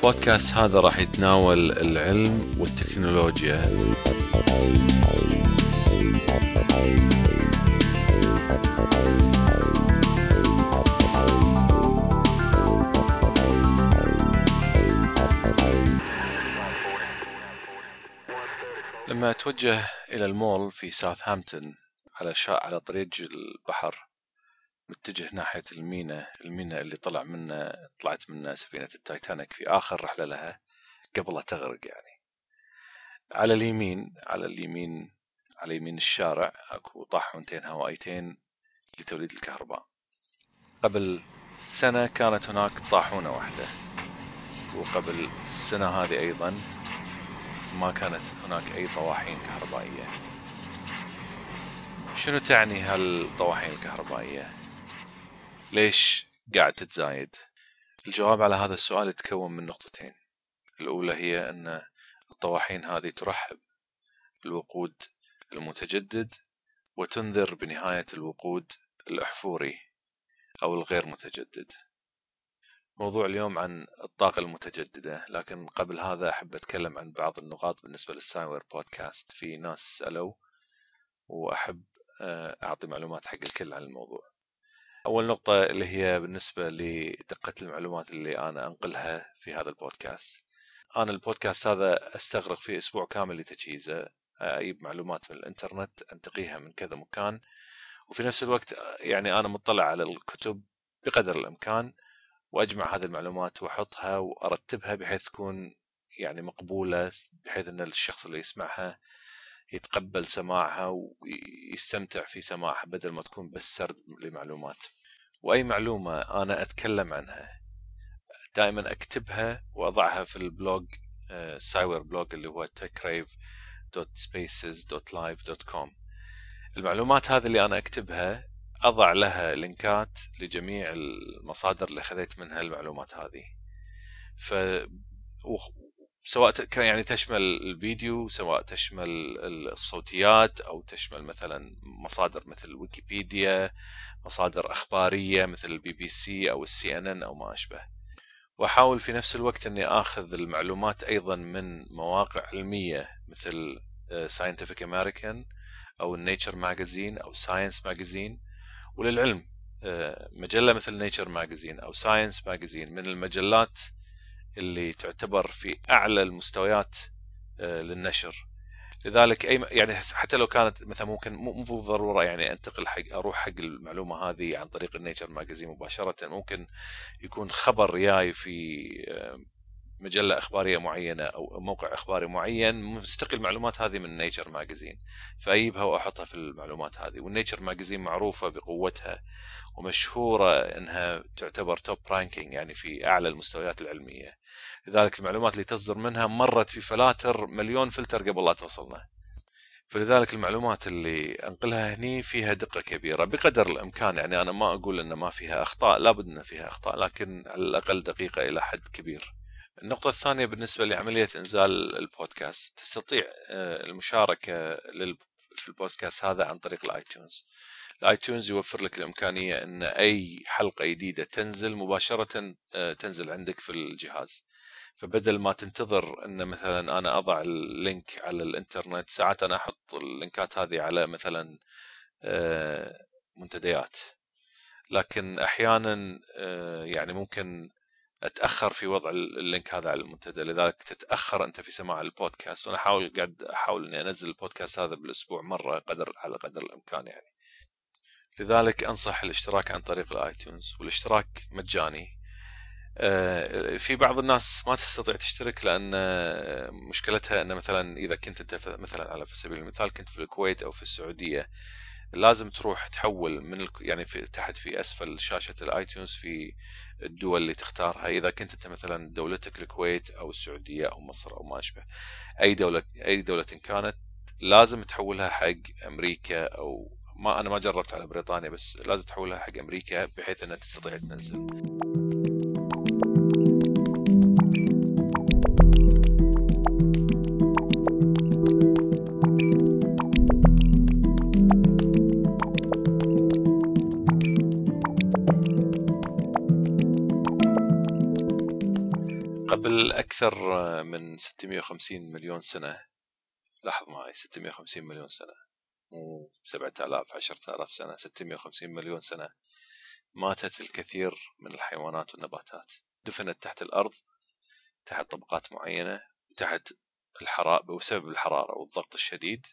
البودكاست هذا راح يتناول العلم والتكنولوجيا. لما اتوجه إلى المول في ساوثهامبتون على شا... على طريق البحر متجه ناحية المينا المينا اللي طلع منه طلعت منه سفينة التايتانيك في آخر رحلة لها قبل لا تغرق يعني. على اليمين على اليمين على يمين الشارع أكو طاحونتين هوائيتين لتوليد الكهرباء. قبل سنة كانت هناك طاحونة واحدة وقبل السنة هذه أيضا ما كانت هناك أي طواحين كهربائية. شنو تعني هالطواحين الكهربائية؟ ليش قاعد تتزايد؟ الجواب على هذا السؤال يتكون من نقطتين. الأولى هي أن الطواحين هذه ترحب بالوقود المتجدد وتنذر بنهاية الوقود الأحفوري أو الغير متجدد. موضوع اليوم عن الطاقة المتجددة لكن قبل هذا أحب أتكلم عن بعض النقاط بالنسبة للسايوير بودكاست. في ناس سألوا وأحب أعطي معلومات حق الكل عن الموضوع. أول نقطة اللي هي بالنسبة لدقة المعلومات اللي أنا أنقلها في هذا البودكاست. أنا البودكاست هذا أستغرق فيه أسبوع كامل لتجهيزه أجيب معلومات من الإنترنت أنتقيها من كذا مكان وفي نفس الوقت يعني أنا مطلع على الكتب بقدر الإمكان وأجمع هذه المعلومات وأحطها وأرتبها بحيث تكون يعني مقبولة بحيث أن الشخص اللي يسمعها يتقبل سماعها ويستمتع في سماعها بدل ما تكون بس سرد لمعلومات. وأي معلومة أنا أتكلم عنها دائما أكتبها وأضعها في ال blog سايور blog اللي هو techrave.spaces.live.com المعلومات هذه اللي أنا أكتبها أضع لها لينكات لجميع المصادر اللي أخذت منها المعلومات هذه. ف سواء يعني تشمل الفيديو سواء تشمل الصوتيات أو تشمل مثلا مصادر مثل ويكيبيديا مصادر أخبارية مثل البي بي سي أو السي إن إن أو ما أشبه. وأحاول في نفس الوقت إني آخذ المعلومات أيضا من مواقع علمية مثل Scientific American أو ال Nature Magazine أو Science Magazine وللعلم مجلة مثل Nature Magazine أو Science Magazine من المجلات اللي تعتبر في أعلى المستويات للنشر. لذلك أي يعني حتى لو كانت مثلا ممكن مو بالضرورة يعني أنتقل حق أروح حق المعلومة هذه عن طريق ال Nature Magazine مباشرة ممكن يكون خبر جاي في مجلة إخبارية معينة أو موقع إخباري معين مستقل المعلومات هذه من Nature Magazine. فأجيبها وأحطها في المعلومات هذه. وال Nature Magazine معروفة بقوتها ومشهورة إنها تعتبر top ranking يعني في أعلى المستويات العلمية. لذلك المعلومات اللي تصدر منها مرت في فلاتر مليون فلتر قبل لا توصلنا. فلذلك المعلومات اللي أنقلها هني فيها دقة كبيرة. بقدر الإمكان يعني أنا ما أقول إن ما فيها أخطاء لابد إن فيها أخطاء لكن على الأقل دقيقة إلى حد كبير. النقطة الثانية بالنسبة لعملية إنزال البودكاست. تستطيع المشاركة في البودكاست هذا عن طريق ال iTunes. ال iTunes يوفر لك الإمكانية أن أي حلقة جديدة تنزل مباشرة تنزل عندك في الجهاز. فبدل ما تنتظر إن مثلا أنا أضع ال link على الإنترنت ساعات أنا أحط ال link ات هذه على مثلا منتديات. لكن أحيانا يعني ممكن أتأخر في وضع ال link هذا على المنتدى. لذلك تتأخر أنت في سماع البودكاست. وأنا أحاول قاعد أحاول إني أنزل البودكاست هذا بالأسبوع مرة قدر على قدر الإمكان يعني. لذلك أنصح الاشتراك عن طريق الآيتونز والاشتراك مجاني. في بعض الناس ما تستطيع تشترك لأن مشكلتها إن مثلا إذا كنت أنت مثلا على سبيل المثال كنت في الكويت أو في السعودية لازم تروح تحول من. يعني في تحت في أسفل شاشة الآيتونز في الدول اللي تختارها إذا كنت أنت مثلا دولتك الكويت أو السعودية أو مصر أو ما أشبه أي دولة أي دولة كانت لازم تحولها حق أمريكا أو ما أنا ما جربت على بريطانيا بس لازم تحولها حق أمريكا بحيث إنها تستطيع تنزل أكثر من 650 مليون سنة. لاحظ معي 650 مليون سنة. مو 7000 10000 سنة 650 مليون سنة. ماتت الكثير من الحيوانات والنباتات. دفنت تحت الأرض تحت طبقات معينة تحت الحرارة بسبب الحرارة والضغط الشديد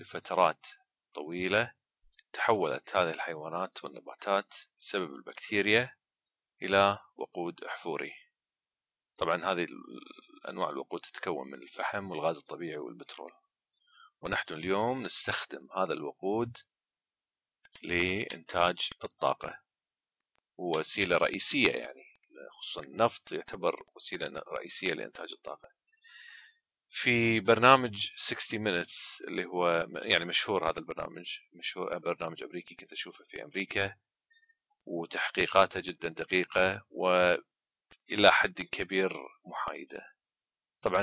لفترات طويلة تحولت هذه الحيوانات والنباتات بسبب البكتيريا إلى وقود أحفوري طبعا هذه أنواع الوقود تتكون من الفحم والغاز الطبيعي والبترول. ونحن اليوم نستخدم هذا الوقود لإنتاج الطاقة. هو وسيلة رئيسية يعني خصوصا النفط يعتبر وسيلة رئيسية لإنتاج الطاقة. في برنامج 60 minutes اللي هو يعني مشهور هذا البرنامج مشهور برنامج أمريكي كنت أشوفه في أمريكا وتحقيقاته جدا دقيقة وإلى حد كبير محايدة. طبعا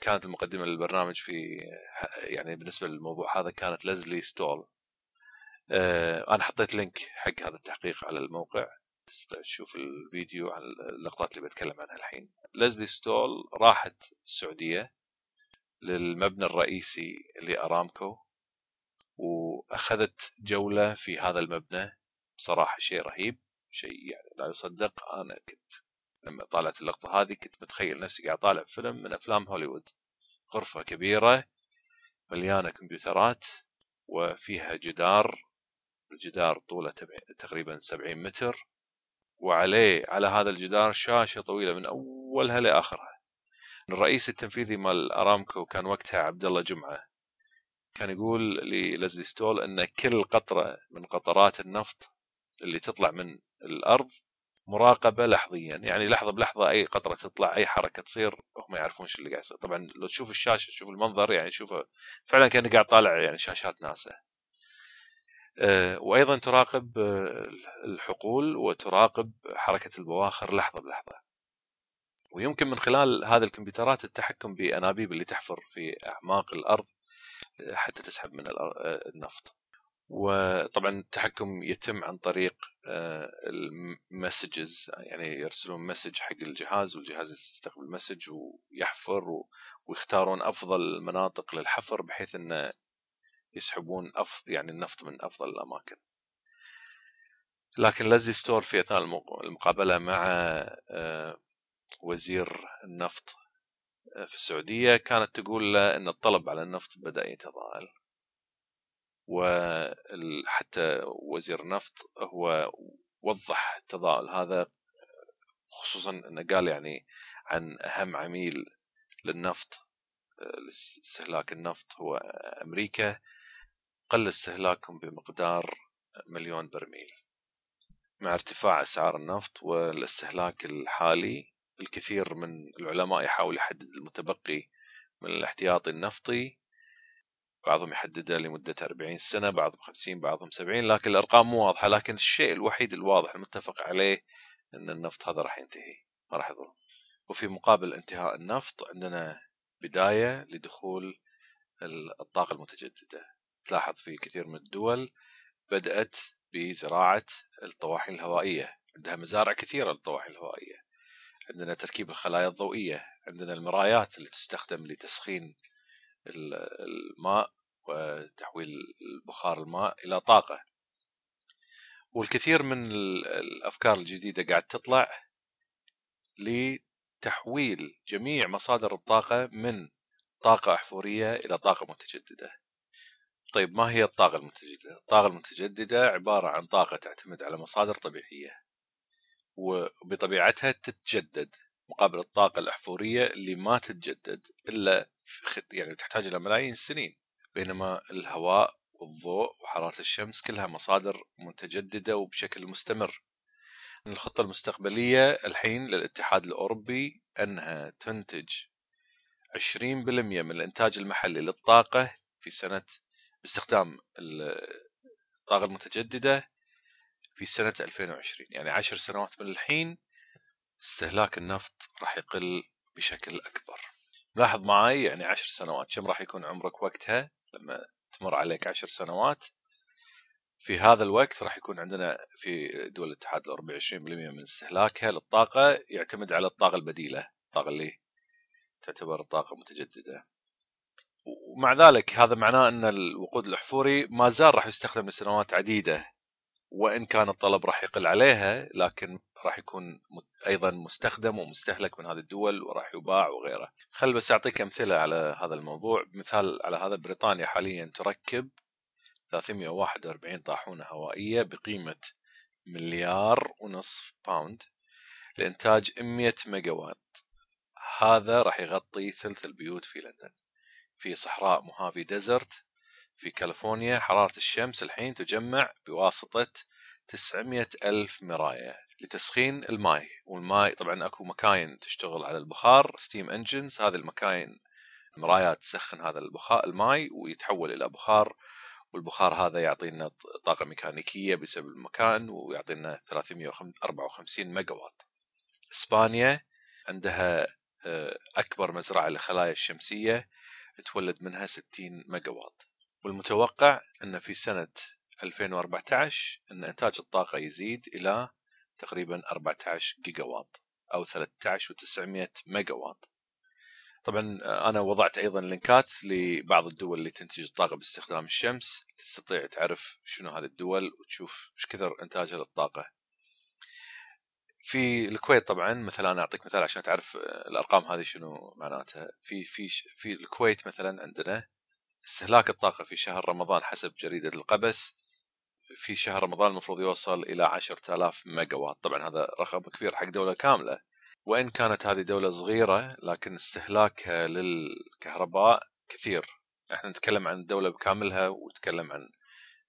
كانت المقدمة للبرنامج في يعني بالنسبة للموضوع هذا كانت ليزلي ستال. آه، أنا حطيت link حق هذا التحقيق على الموقع. تستطيع تشوف الفيديو عن اللقطات اللي بتكلم عنها الحين. ليزلي ستال راحت السعودية للمبنى الرئيسي لارامكو وأخذت جولة في هذا المبنى بصراحة شيء رهيب شيء يعني لا يصدق. أنا كنت لما طالعت اللقطة هذه كنت متخيل نفسي قاعد طالع فيلم من أفلام هوليوود. غرفة كبيرة مليانة كمبيوترات وفيها جدار. الجدار طوله تقريبا 70 متر وعليه على هذا الجدار شاشة طويلة من أولها لآخرها. الرئيس التنفيذي مال أرامكو كان وقتها عبد الله جمعة كان يقول للزلي ستول أن كل قطرة من قطرات النفط اللي تطلع من الأرض مراقبة لحظيا. يعني لحظة بلحظة أي قطرة تطلع أي حركة تصير هم يعرفون شو اللي قاعد يصير. طبعا لو تشوف الشاشة تشوف المنظر يعني تشوفه فعلا كانك قاعد طالع يعني شاشات ناسا. أه وأيضا تراقب آه، الحقول وتراقب حركة البواخر لحظة بلحظة. ويمكن من خلال هذه الكمبيوترات التحكم بأنابيب اللي تحفر في أعماق الأرض آه، حتى تسحب من آه، النفط. وطبعا التحكم يتم عن طريق آه، ال messages يعني يرسلون message حق الجهاز والجهاز يستقبل message ويحفر ويختارون أفضل المناطق للحفر بحيث انه يسحبون أف يعني النفط من أفضل الأماكن. لكن ليزلي ستال في أثناء المقابلة مع آه، وزير النفط آه، في السعودية كانت تقول له إن الطلب على النفط بدأ يتضاءل وحتى وزير النفط هو وضح التضاؤل هذا خصوصا إنه قال يعني عن أهم عميل للنفط لاستهلاك النفط هو أمريكا. قل استهلاكهم بمقدار مليون برميل. مع ارتفاع أسعار النفط والاستهلاك الحالي الكثير من العلماء يحاول يحدد المتبقي من الاحتياطي النفطي. بعضهم يحددها لمدة 40 سنة بعضهم 50 بعضهم 70 لكن الأرقام مو واضحة. لكن الشيء الوحيد الواضح المتفق عليه أن النفط هذا راح ينتهي ما راح يظل وفي مقابل انتهاء النفط عندنا بداية لدخول الطاقة المتجددة. تلاحظ في كثير من الدول بدأت بزراعة الطواحن الهوائية. عندها مزارع كثيرة للطواحن الهوائية. عندنا تركيب الخلايا الضوئية. عندنا المرايات اللي تستخدم لتسخين الماء. وتحويل بخار الماء إلى طاقة. والكثير من الأفكار الجديدة قاعد تطلع لتحويل جميع مصادر الطاقة من طاقة أحفورية إلى طاقة متجددة. طيب ما هي الطاقة المتجددة؟ الطاقة المتجددة عبارة عن طاقة تعتمد على مصادر طبيعية وبطبيعتها تتجدد مقابل الطاقة الأحفورية اللي ما تتجدد إلا يعني تحتاج إلى ملايين السنين. بينما الهواء والضوء وحرارة الشمس كلها مصادر متجددة وبشكل مستمر. الخطة المستقبلية الحين للاتحاد الأوروبي أنها تنتج 20% من الإنتاج المحلي للطاقة في سنة باستخدام الطاقة المتجددة في سنة 2020 يعني عشر سنوات من الحين استهلاك النفط راح يقل بشكل أكبر. لاحظ معي يعني عشر سنوات كم راح يكون عمرك وقتها؟ لما تمر عليك عشر سنوات في هذا الوقت راح يكون عندنا في دول الاتحاد الأوروبي 20% من استهلاكها للطاقة يعتمد على الطاقة البديلة، الطاقة اللي تعتبر طاقة متجددة. ومع ذلك هذا معناه إن الوقود الأحفوري ما زال راح يستخدم لسنوات عديدة وإن كان الطلب راح يقل عليها لكن راح يكون أيضا مستخدم ومستهلك من هذه الدول وراح يباع وغيره. خل بس أعطيك أمثلة على هذا الموضوع، مثال على هذا بريطانيا حاليا تركب 341 طاحونة هوائية بقيمة مليار ونصف باوند لإنتاج 100 ميجا وات هذا راح يغطي ثلث البيوت في لندن. في صحراء موهافي desert في كاليفورنيا حرارة الشمس الحين تجمع بواسطة 900 ألف مراية. لتسخين الماء والماء طبعا أكو مكاين تشتغل على البخار steam engines هذه المكاين مرايات تسخن هذا البخار الماء ويتحول إلى بخار والبخار هذا يعطينا طاقة ميكانيكية بسبب المكاين ويعطينا 354 ميجا وات إسبانيا عندها آه، أكبر مزرعة للخلايا الشمسية تولد منها 60 ميجا وات والمتوقع إن في سنة 2014 إن إنتاج الطاقة يزيد إلى تقريبا 14 جيجا وات أو 13900 ميجا وات طبعا آه، أنا وضعت أيضا link ات لبعض الدول اللي تنتج الطاقة باستخدام الشمس تستطيع تعرف شنو هذه الدول وتشوف إيش كثر إنتاجها للطاقة. في الكويت طبعا مثلا أنا أعطيك مثال عشان تعرف آه، الأرقام هذه شنو معناتها. في في في الكويت مثلا عندنا استهلاك الطاقة في شهر رمضان حسب جريدة القبس في شهر رمضان المفروض يوصل إلى 10000 ميجا وات طبعا هذا رقم كبير حق دولة كاملة. وإن كانت هذه دولة صغيرة لكن استهلاكها للكهرباء كثير. إحنا نتكلم عن الدولة بكاملها ونتكلم عن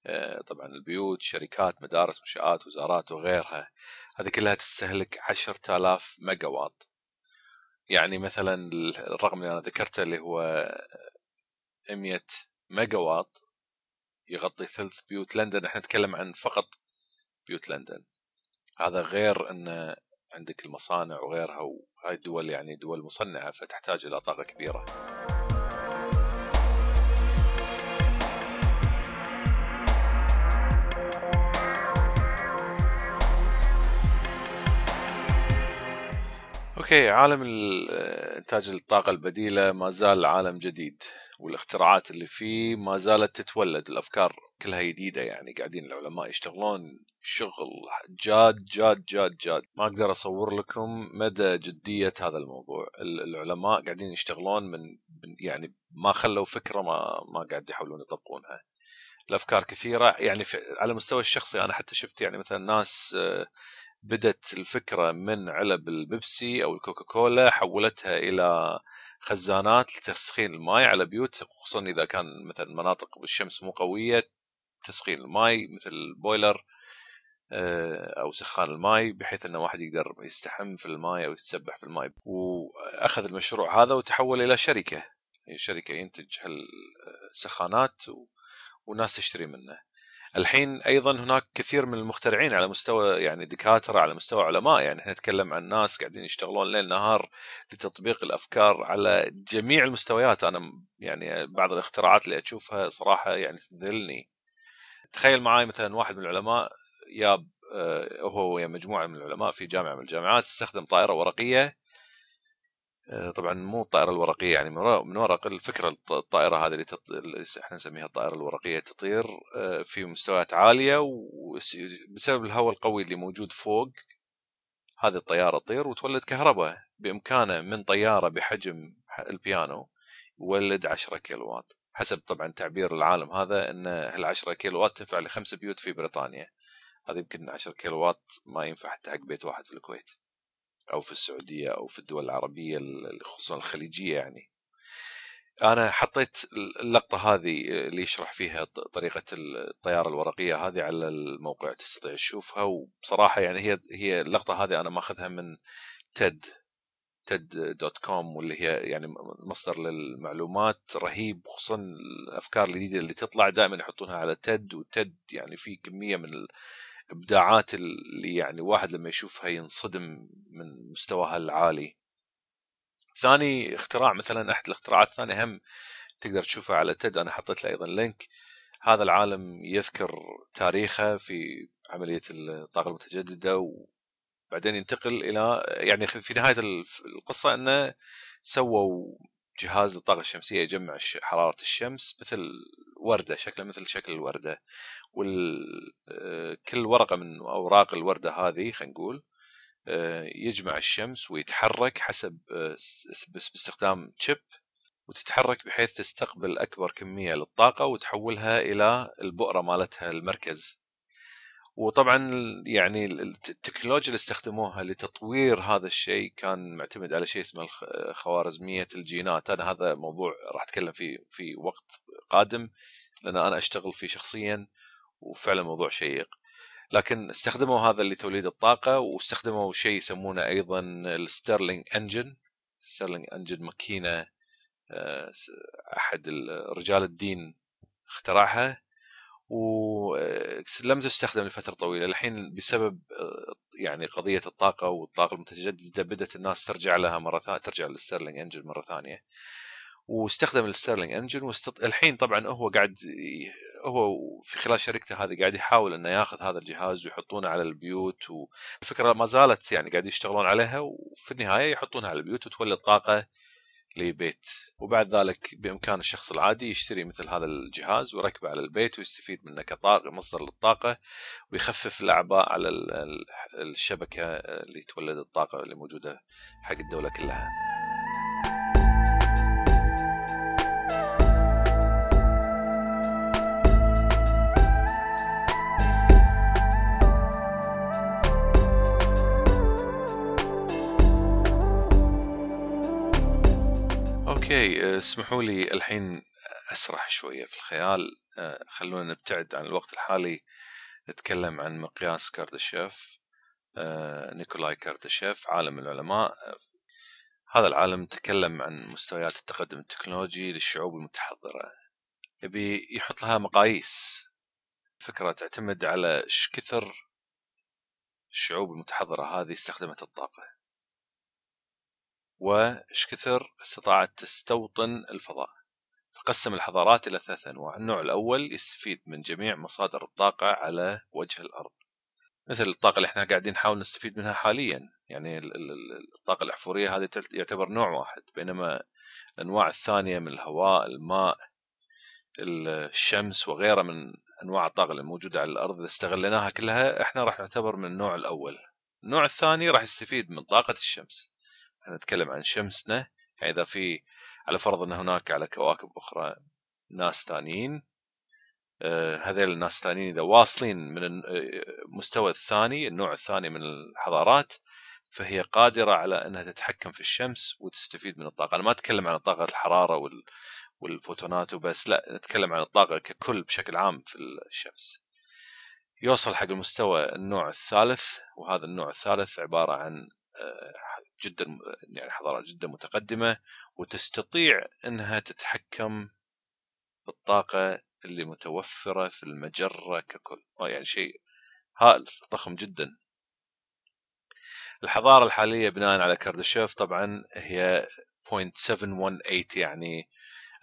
آه، طبعا البيوت شركات مدارس منشآت وزارات وغيرها. هذه كلها تستهلك عشرة آلاف ميجا وات يعني مثلا الرقم اللي أنا ذكرته اللي هو 100 ميجا وات يغطي ثلث بيوت لندن. إحنا نتكلم عن فقط بيوت لندن. هذا غير إن عندك المصانع وغيرها وهاي الدول يعني دول مصنعة فتحتاج إلى طاقة كبيرة. أوكي عالم إنتاج الطاقة البديلة ما زال عالم جديد. والاختراعات اللي فيه ما زالت تتولد الأفكار كلها جديدة يعني قاعدين العلماء يشتغلون شغل جاد جاد جاد جاد. ما أقدر أصور لكم مدى جدية هذا الموضوع. العلماء قاعدين يشتغلون من يعني ما خلوا فكرة ما ما قاعد يحاولون يطبقونها. الأفكار كثيرة يعني على المستوى الشخصي أنا حتى شفت يعني مثلا ناس آه، بدت الفكرة من علب البيبسي أو الكوكاكولا حولتها إلى خزانات لتسخين الماء على بيوت خصوصا إذا كان مثلا مناطق بالشمس مو قوية تسخين الماء مثل ال boiler آه، أو سخان الماء بحيث ان واحد يقدر يستحم في الماء أو يتسبح في الماء وأخذ المشروع هذا وتحول إلى شركة. شركة ينتج هالسخانات وناس تشتري منه. الحين أيضا هناك كثير من المخترعين على مستوى يعني دكاترة على مستوى علماء. يعني إحنا نتكلم عن ناس قاعدين يشتغلون ليل نهار لتطبيق الأفكار على جميع المستويات. أنا يعني بعض الاختراعات اللي أشوفها صراحة يعني تذهلني تخيل معي مثلا واحد من العلماء ياب آه، هو ويا مجموعة من العلماء في جامعة من الجامعات استخدم طائرة ورقية طبعا مو الطائرة الورقية يعني من ورق الفكرة الطائرة هذه اللي, تط... اللي إحنا نسميها الطائرة الورقية تطير آه، في مستويات عالية وبسبب الهواء القوي اللي موجود فوق هذه الطيارة تطير وتولد كهرباء بإمكانه من طيارة بحجم البيانو يولد 10 كيلووات. حسب طبعا تعبير العالم هذا إن ال 10 كيلووات تنفع لخمس بيوت في بريطانيا. هذا يمكن 10 كيلووات ما ينفع حتى حق بيت واحد في الكويت. أو في السعودية أو في الدول العربية خصوصا الخليجية يعني. أنا حطيت اللقطة هذه اللي يشرح فيها طريقة الطيارة الورقية هذه على الموقع تستطيع تشوفها. وبصراحه يعني هي هي اللقطة هذه أنا ماخذها من TED TED dot com واللي هي يعني مصدر للمعلومات رهيب خصوصا الأفكار الجديدة اللي تطلع دائما يحطونها على TED و TED يعني في كمية من الابداعات اللي يعني واحد لما يشوفها ينصدم من مستواها العالي. ثاني اختراع مثلا أحد الاختراعات الثانية هم تقدر تشوفها على تيد أنا حطيت له أيضا لينك. هذا العالم يذكر تاريخه في عملية الطاقة المتجددة وبعدين ينتقل إلى يعني في نهاية القصة إنه سووا جهاز الطاقة الشمسية يجمع حرارة الشمس مثل وردة شكله مثل شكل الوردة. وكل ورقة من أوراق الوردة هذه خلينا نقول آه، يجمع الشمس ويتحرك حسب آه، بس باستخدام تشيب وتتحرك بحيث تستقبل أكبر كمية للطاقة وتحولها إلى البؤرة مالتها المركز. وطبعا يعني التكنولوجيا اللي استخدموها لتطوير هذا الشيء كان معتمد على شيء اسمه خوارزميه الجينات. أنا هذا موضوع راح أتكلم فيه في وقت قادم لأن أنا أشتغل فيه شخصيا وفعلا موضوع شيق. لكن استخدموا هذا لتوليد الطاقة واستخدموا شيء يسمونه أيضا ال Stirling engine Stirling engine ماكينة آه، أحد رجال الدين اخترعها. ولم تستخدم لفترة طويلة. الحين بسبب آه، يعني قضية الطاقة والطاقة المتجددة بدأت الناس ترجع لها مرة ثانية ترجع لل Stirling engine مرة ثانية. واستخدم ال Stirling engine واستط... الحين طبعا هو قاعد هو في خلال شركته هذه قاعد يحاول إنه ياخذ هذا الجهاز ويحطونه على البيوت والفكرة ما زالت يعني قاعد يشتغلون عليها وفي النهاية يحطونها على البيوت وتولد طاقة لبيت وبعد ذلك بإمكان الشخص العادي يشتري مثل هذا الجهاز ويركبه على البيت ويستفيد منه كطاقة مصدر للطاقة ويخفف الأعباء على الشبكة اللي تولد الطاقة اللي موجودة حق الدولة كلها. okay آه، اسمحوا لي الحين أسرح شوية في الخيال. آه، خلونا نبتعد عن الوقت الحالي نتكلم عن مقياس كارداشيف. آه، نيكولاي كارداشيف عالم العلماء. هذا العالم تكلم عن مستويات التقدم التكنولوجي للشعوب المتحضرة. يبي يحط لها مقاييس. فكرة تعتمد على إيش كثر الشعوب المتحضرة هذه استخدمت الطاقة. وإيش كثر استطاعت تستوطن الفضاء. فقسم الحضارات إلى ثلاث أنواع. النوع الأول يستفيد من جميع مصادر الطاقة على وجه الأرض. مثل الطاقة اللي إحنا قاعدين نحاول نستفيد منها حاليا. يعني الطاقة الأحفورية هذه يعتبر نوع واحد. بينما الأنواع الثانية من الهواء الماء الشمس وغيرها من أنواع الطاقة اللي موجودة على الأرض إذا استغليناها كلها إحنا راح نعتبر من النوع الأول. النوع الثاني راح يستفيد من طاقة الشمس. نتكلم عن شمسنا يعني اذا في على فرض أن هناك على كواكب أخرى ناس ثانيين آه هذيل الناس الثانيين إذا واصلين من المستوى آه، الثاني النوع الثاني من الحضارات فهي قادرة على أنها تتحكم في الشمس وتستفيد من الطاقة، أنا ما أتكلم عن طاقة الحرارة وال والفوتونات وبس لا نتكلم عن الطاقة ككل بشكل عام في الشمس. يوصل حق المستوى النوع الثالث وهذا النوع الثالث عبارة عن آه، جدا يعني حضارات جدا متقدمة وتستطيع إنها تتحكم بالطاقة اللي متوفرة في المجرة ككل. يعني شيء هائل ضخم جدا. الحضارة الحالية بناء على كارداشوف طبعا هي 0.718 يعني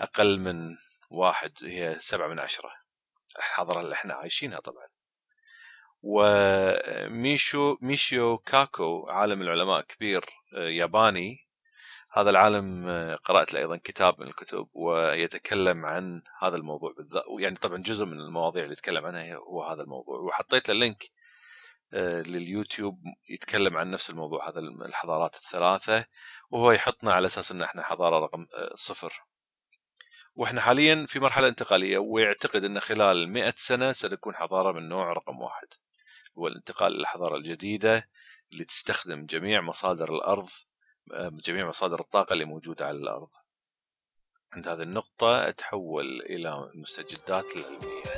أقل من واحد هي سبعة من عشرة. الحضارة اللي إحنا عايشينها طبعا. وميشو ميشيو كاكو عالم العلماء كبير آه، ياباني. هذا العالم آه، قرأت له أيضا كتاب من الكتب ويتكلم عن هذا الموضوع بالذات يعني طبعا جزء من المواضيع اللي يتكلم عنها هو هذا الموضوع. وحطيت له link آه، لليوتيوب يتكلم عن نفس الموضوع هذا الحضارات الثلاثة وهو يحطنا على أساس أن إحنا حضارة رقم صفر. وإحنا حاليا في مرحلة انتقالية ويعتقد أن خلال مئة سنة سنكون حضارة من نوع رقم واحد. هو الانتقال للحضارة الجديدة اللي تستخدم جميع مصادر الأرض آه، جميع مصادر الطاقة اللي موجودة على الأرض. عند هذه النقطة أتحول إلى المستجدات العلمية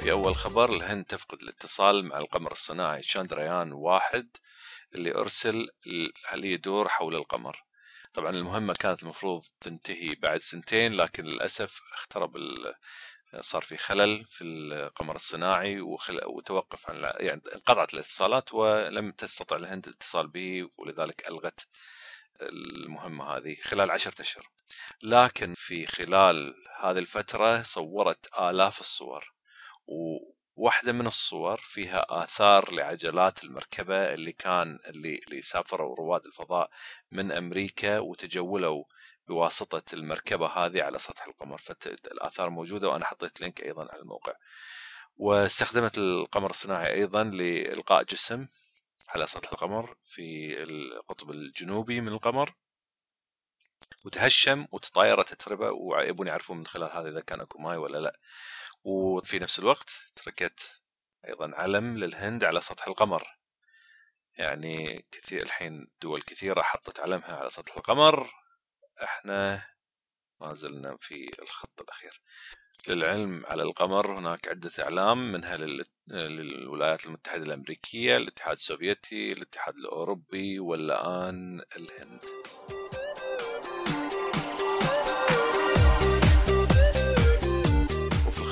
في أول خبر الهند تفقد الاتصال مع القمر الصناعي شاندريان واحد اللي أرسل ليدور حول القمر. طبعا المهمة كانت المفروض تنتهي بعد سنتين لكن للأسف اخترب صار في خلل في القمر الصناعي وتوقف عن يعني انقطعت الاتصالات ولم تستطع الهند الاتصال به ولذلك ألغت المهمة هذه خلال عشرة أشهر. لكن في خلال هذه الفترة صورت آلاف الصور وواحدة من الصور فيها آثار لعجلات المركبة اللي كان اللي اللي سافروا رواد الفضاء من أمريكا وتجولوا بواسطة المركبة هذه على سطح القمر. فالآثار موجودة وأنا حطيت لينك أيضا على الموقع. واستخدمت القمر الصناعي أيضا لإلقاء جسم على سطح القمر في القطب الجنوبي من القمر. وتهشم وتطايرت تتربه ويبون يعرفون من خلال هذا إذا كان أكو ماي ولا لا. وفي نفس الوقت تركت أيضا علم للهند على سطح القمر. يعني كثير الحين دول كثيرة حطت علمها على سطح القمر. إحنا ما زلنا في الخط الأخير. للعلم على القمر هناك عدة أعلام منها للولايات المتحدة الأمريكية الاتحاد السوفيتي الاتحاد الأوروبي والآن الهند.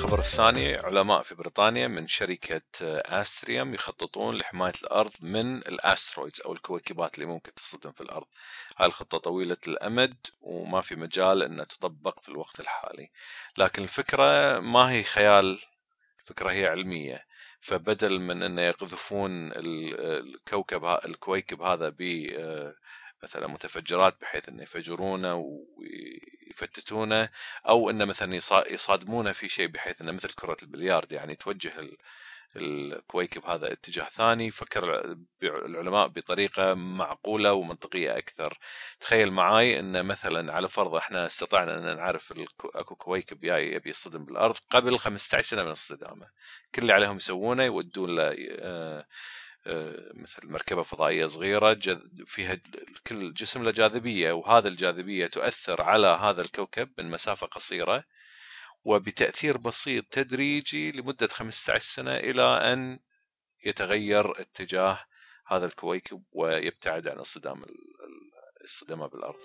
الخبر الثاني علماء في بريطانيا من شركة أستريوم يخططون لحماية الأرض من الأسترويدز أو الكويكبات اللي ممكن تصطدم في الأرض. هاي الخطة طويلة الأمد وما في مجال أنها تطبق في الوقت الحالي. لكن الفكرة ما هي خيال الفكرة هي علمية. فبدل من أن يقذفون الكوكب الكويكب هذا ب مثلا متفجرات بحيث إنه يفجرونه ويفتتونه أو إنه مثلا يصادمونه في شيء بحيث إنه مثل كرة البلياردو يعني توجه الكويكب هذا اتجاه ثاني فكر العلماء بطريقة معقولة ومنطقية أكثر. تخيل معاي إن مثلا على فرض إحنا استطعنا إن نعرف أكو كويكب جاي يبي يصطدم بالأرض قبل 15 سنة من اصطدامه. كل اللي عليهم يسوونه يودون له آه، مثل مركبة فضائية صغيرة فيها كل جسم له جاذبية وهذا الجاذبية تؤثر على هذا الكوكب من مسافة قصيرة وبتأثير بسيط تدريجي لمدة 15 سنة إلى أن يتغير اتجاه هذا الكويكب ويبتعد عن اصطدام اصطدامه بالأرض.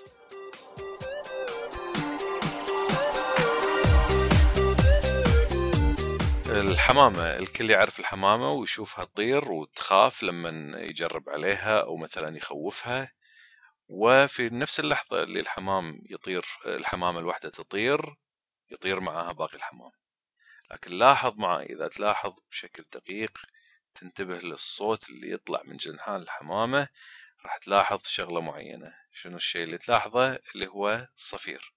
الحمامة الكل يعرف الحمامة ويشوفها تطير وتخاف لما يجرب عليها أو مثلا يخوفها. وفي نفس اللحظة اللي الحمام يطير الحمامة الواحدة تطير يطير معها باقي الحمام. لكن لاحظ معي إذا تلاحظ بشكل دقيق تنتبه للصوت اللي يطلع من جنحان الحمامة راح تلاحظ شغلة معينة. شنو الشيء اللي تلاحظه؟ اللي هو الصفير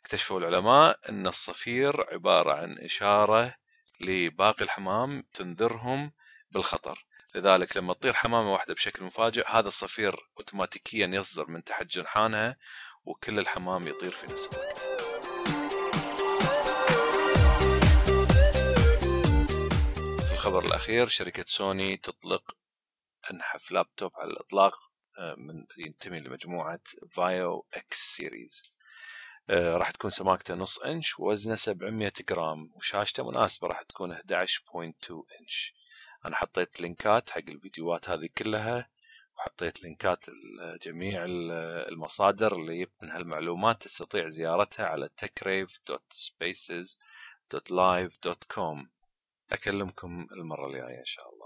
اكتشفوا العلماء أن الصفير عبارة عن إشارة لباقي الحمام تنذرهم بالخطر. لذلك لما تطير حمامة واحدة بشكل مفاجئ هذا الصفير اوتوماتيكيا يصدر من تحت جنحانها وكل الحمام يطير في نفس الوقت. في الخبر الأخير شركة سوني تطلق أنحف لابتوب على الإطلاق آه، من ينتمي لمجموعة VAIO X series. راح تكون سماكته نص إنش ووزنه 700 جرام وشاشته مناسبة راح تكون 11.2 إنش. أنا حطيت لينكات حق الفيديوهات هذه كلها وحطيت لينكات لجميع المصادر اللي جبت منها المعلومات تستطيع زيارتها على techrave.spaces.live.com أكلمكم المرة الجاية إن شاء الله.